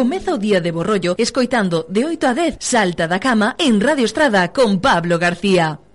Comeza o día de Borrollo escoitando de 8 a 10 Salta da Cama en Radio Estrada con Pablo García.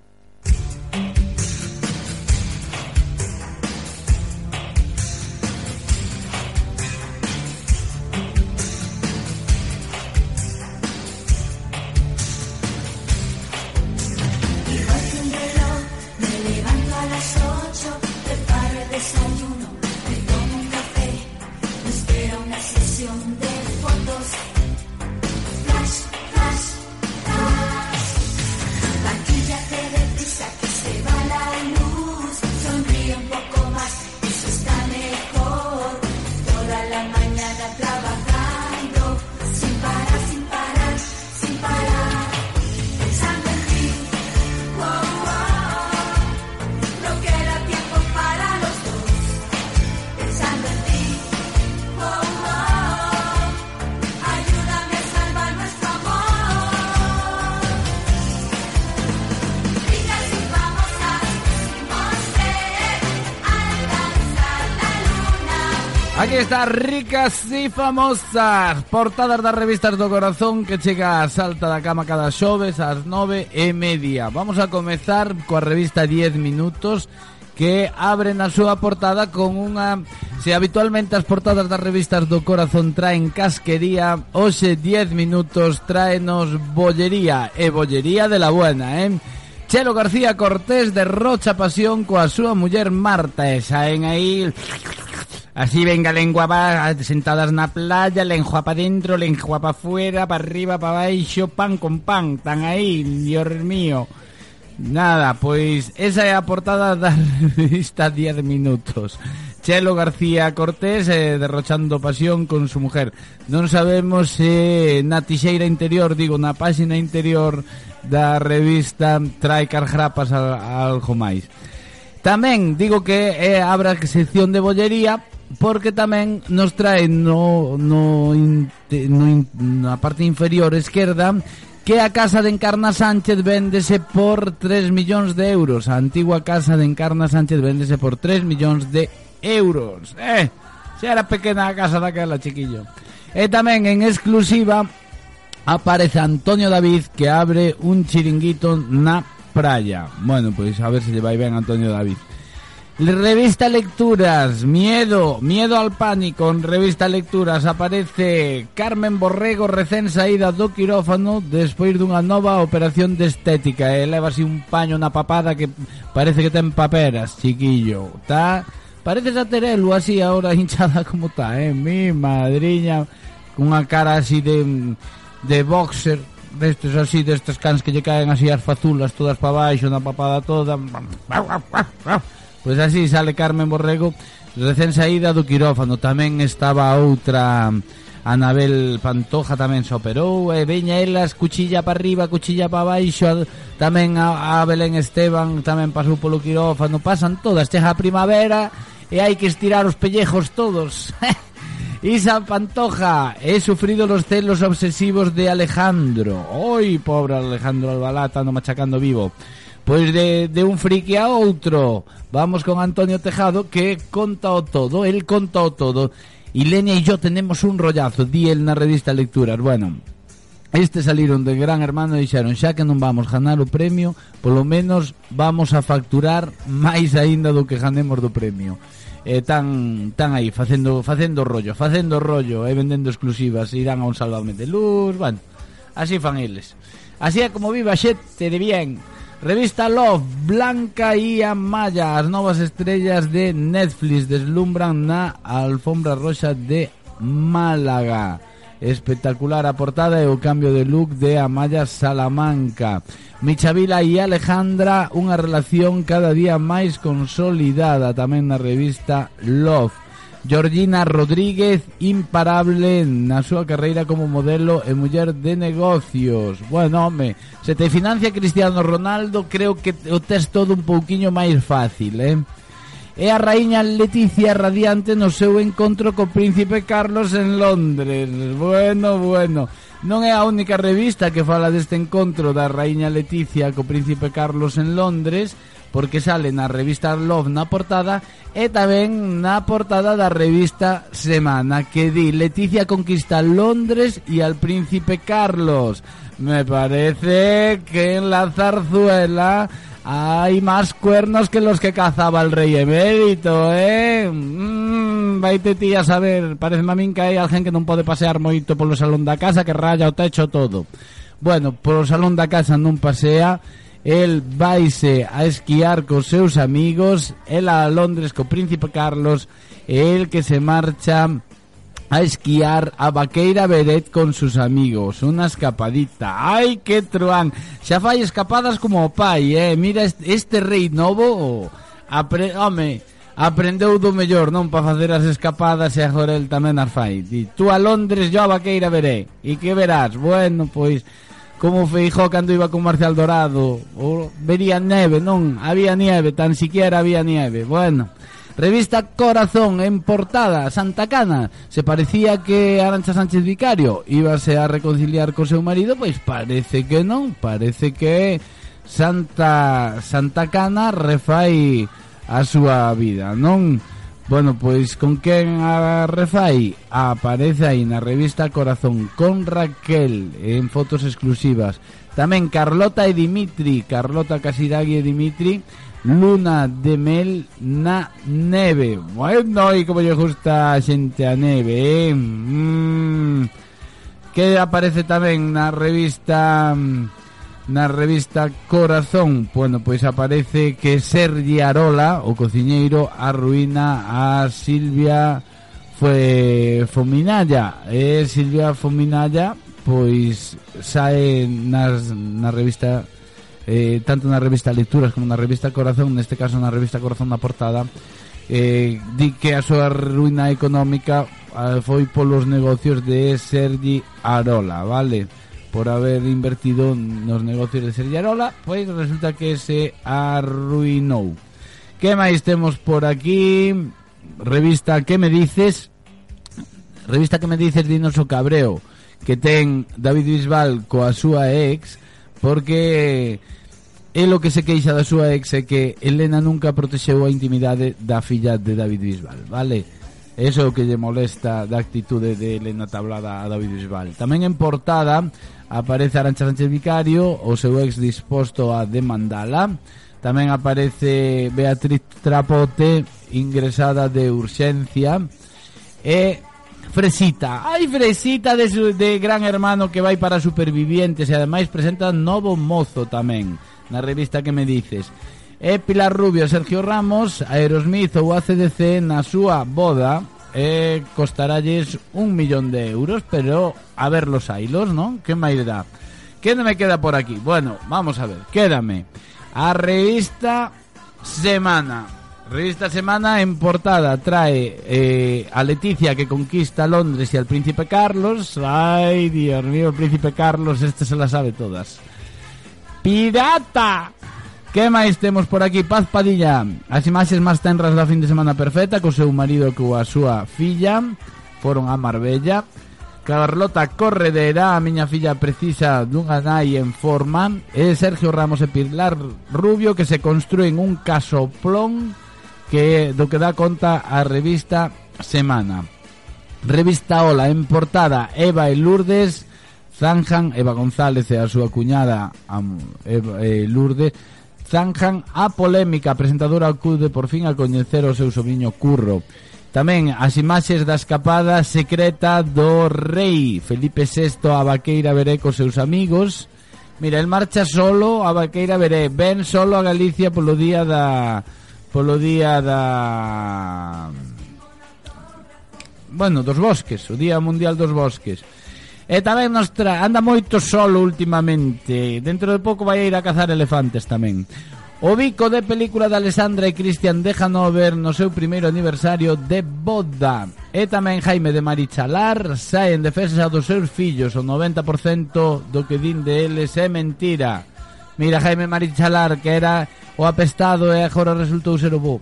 mañana trabajar. Aquí está Ricas y Famosas. Portadas das revistas do corazón Que chega a salta da cama cada xoves Ás nove e media. Vamos a comezar coa revista 10 minutos que abre na súa portada con unha... Se habitualmente as portadas das revistas do corazón traen casquería, hoxe 10 minutos traenos bollería, e bollería de la buena, eh? Chelo García Cortés derrocha pasión coa súa muller Marta, e saen aí. Así venga lengua va sentadas na playa, lengua pa dentro, lengua pa fuera, pa arriba, pa baixo, pan con pan, tan aí, Dios mío. Nada, pois esa é a portada da revista 10 minutos. Chelo García Cortés eh, derrochando pasión con su mujer. Non sabemos se na tixeira interior, digo, na páxina interior da revista trae cargrapas a, a algo máis. Digo que é abra sección de bollería porque tamén nos trae no, no, no in, na parte inferior esquerda que a casa de Encarna Sánchez véndese por 3 millóns de euros. A antigua casa de Encarna Sánchez véndese por 3 millóns de euros. Eh, xa era pequena a casa daquela, chiquillo. E tamén en exclusiva aparece Antonio David que abre un chiringuito na praia. Bueno, pois a ver se lle vai ben Antonio David. Revista Lecturas, Miedo, Miedo al Pánico. En Revista Lecturas aparece Carmen Borrego recén saída do quirófano despois dunha nova operación de estética. E leva así un paño na papada que parece que ten paperas, chiquillo. Tá? Parece a Terelu así ahora hinchada como tá, eh? Mi madriña, cunha cara así de, de boxer, destes así, destes cans que lle caen así as fazulas todas para baixo, na papada toda. Pois así sale Carmen Borrego recén saída do quirófano. Tamén estaba outra Anabel Pantoja tamén se operou e veña elas cuchilla para arriba, cuchilla para baixo tamén a, Belén Esteban tamén pasou polo quirófano pasan todas, chega a primavera e hai que estirar os pellejos todos Isa Pantoja, he sufrido los celos obsesivos de Alejandro. Oi, pobre Alejandro Albalá, ando machacando vivo. Pois de, de un friki a outro Vamos con Antonio Tejado Que conta o todo, el conta o todo Ilenia y yo tenemos un rollazo Di el na revista Lecturas Bueno, este saliron de Gran Hermano E dixeron, xa que non vamos ganar o premio Polo menos vamos a facturar Máis aínda do que ganemos do premio eh, tan tan aí facendo facendo rollo, facendo rollo e eh, vendendo exclusivas, irán a un salvamento de luz, bueno, así fan eles. Así é como viva xente de bien. Revista Love, Blanca e Amaya, as novas estrellas de Netflix deslumbran na alfombra roxa de Málaga. Espectacular a portada e o cambio de look de Amaya Salamanca. Michavila e Alejandra, unha relación cada día máis consolidada tamén na revista Love. Georgina Rodríguez, imparable na súa carreira como modelo e muller de negocios. Bueno, home, se te financia Cristiano Ronaldo, creo que o tes todo un pouquiño máis fácil, eh? E a raíña Leticia Radiante no seu encontro co príncipe Carlos en Londres. Bueno, bueno. Non é a única revista que fala deste encontro da raíña Leticia co príncipe Carlos en Londres, porque sale na revista Love na portada e tamén na portada da revista Semana que di Leticia conquista Londres e al príncipe Carlos. Me parece que en la zarzuela hay más cuernos que los que cazaba el rey emérito, eh? Mm, vaite a saber, parece a min que hai alguén que non pode pasear moito polo salón da casa que raya o techo todo. Bueno, polo salón da casa non pasea, el vaise a esquiar cos seus amigos, el a Londres co príncipe Carlos, el que se marcha a esquiar a Vaqueira Beret con sus amigos, unha escapadita. Ai, que truán. Xa fai escapadas como eh? Mira este, rei novo, apre, home, aprendeu do mellor, non para facer as escapadas e agora el tamén as fai. Tú a Londres, yo a Vaqueira Beret. E que verás? Bueno, pois como Feijó cando iba con Marcial Dorado. O, vería neve, non, había nieve tan siquiera había nieve, bueno Revista Corazón en portada Santa Cana. Se parecía que Arancha Sánchez Vicario Íbase a reconciliar co seu marido Pois parece que non. Parece que Santa Santa Cana refai a súa vida Non? Bueno, pois con quen a Refai aparece aí na revista Corazón con Raquel en fotos exclusivas. Tamén Carlota e Dimitri, Carlota Casiraghi e Dimitri, Luna de Mel na neve. Bueno, e como lle gusta a xente a neve, eh? Mm. Que aparece tamén na revista... Mm, na revista Corazón. Bueno, pois aparece que Sergi Arola, o cociñeiro, arruina a Silvia foi Fominalla. E Silvia Fominalla pois sae nas, na revista eh, tanto na revista Lecturas como na revista Corazón, neste caso na revista Corazón na portada, eh, di que a súa ruína económica eh, foi polos negocios de Sergi Arola, vale? por haber invertido nos negocios de Sergiarola, pois resulta que se arruinou. Que máis temos por aquí? Revista Que me dices? Revista Que me dices dinos o cabreo que ten David Bisbal coa súa ex porque é lo que se queixa da súa ex é que Elena nunca protexeu a intimidade da filla de David Bisbal, vale? Eso é o que lle molesta da actitude de Elena Tablada a David Bisbal. Tamén en portada Aparece Arancha Sánchez Vicario, o seu ex disposto a demandala. Tamén aparece Beatriz Trapote, ingresada de urxencia. E Fresita. Hai Fresita de, su, de Gran Hermano que vai para Supervivientes e ademais presenta Novo Mozo tamén na revista que me dices. E Pilar Rubio, Sergio Ramos, Aerosmith ou ACDC na súa boda e costaralles un millón de euros, pero a ver los ailos, ¿no? ¿Qué máis dá? ¿Qué me queda por aquí? Bueno, vamos a ver, quédame. A revista Semana. Revista Semana en portada trae eh, a Leticia que conquista Londres y al Príncipe Carlos. Ay, Dios mío, el Príncipe Carlos, este se la sabe todas. ¡Pirata! Que máis temos por aquí? Paz Padilla As imaxes máis tenras da fin de semana perfecta Co seu marido e coa súa filla Foron a Marbella Carlota Corredera, a miña filla precisa dunha nai en forma, e Sergio Ramos e Pilar Rubio que se construen un casoplón que do que dá conta a revista Semana. Revista Ola en portada Eva e Lourdes Zanjan, Eva González e a súa cuñada Eva, e Lourdes zanjan a polémica. A presentadora acude por fin a coñecer o seu sobrinho Curro. Tamén as imaxes da escapada secreta do rei Felipe VI a vaqueira veré cos seus amigos. Mira, el marcha solo a vaqueira veré, ven solo a Galicia polo día da polo día da Bueno, dos bosques, o Día Mundial dos Bosques. E tamén nos tra... Anda moito solo últimamente. Dentro de pouco vai a ir a cazar elefantes tamén. O bico de película de Alessandra e Cristian de Hanover no seu primeiro aniversario de boda. E tamén Jaime de Marichalar sae en defensa dos seus fillos. O 90% do que din de eles é mentira. Mira, Jaime Marichalar, que era o apestado e agora resultou ser o bo.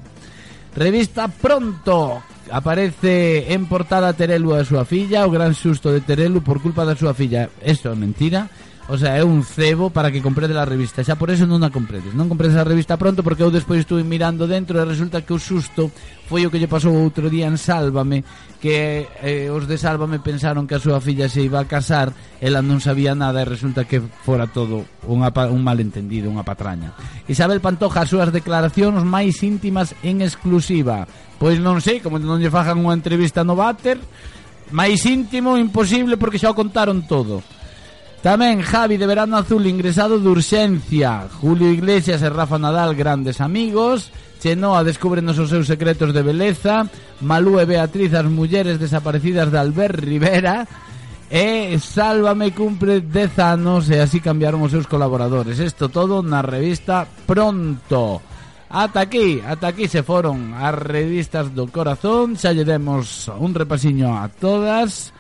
Revista Pronto, aparece en portada Terelu a súa filla, o gran susto de Terelu por culpa da súa filla. Isto é mentira. O sea, é un cebo para que comprede a revista. Xa por eso non a compredes. Non compredes a revista pronto porque eu despois estuve mirando dentro E resulta que o susto foi o que lle pasou outro día en Sálvame Que eh, os de Sálvame pensaron que a súa filla se iba a casar Ela non sabía nada e resulta que fora todo unha, un malentendido, unha patraña. Isabel Pantoja, as súas declaracións máis íntimas en exclusiva. Pois non sei, como non lle fajan unha entrevista no váter Máis íntimo, imposible, porque xa o contaron todo. Tamén Javi de Verano Azul ingresado de urxencia. Julio Iglesias e Rafa Nadal grandes amigos. Chenoa descúbrenos os seus secretos de beleza. Malú e Beatriz as mulleres desaparecidas de Albert Rivera. E Sálvame cumpre 10 anos e así cambiaron os seus colaboradores. Isto todo na revista Pronto. Ata aquí, ata aquí se foron as revistas do corazón. Xa lle demos un repasiño a todas.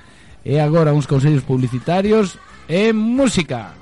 E agora uns consellos publicitarios en música.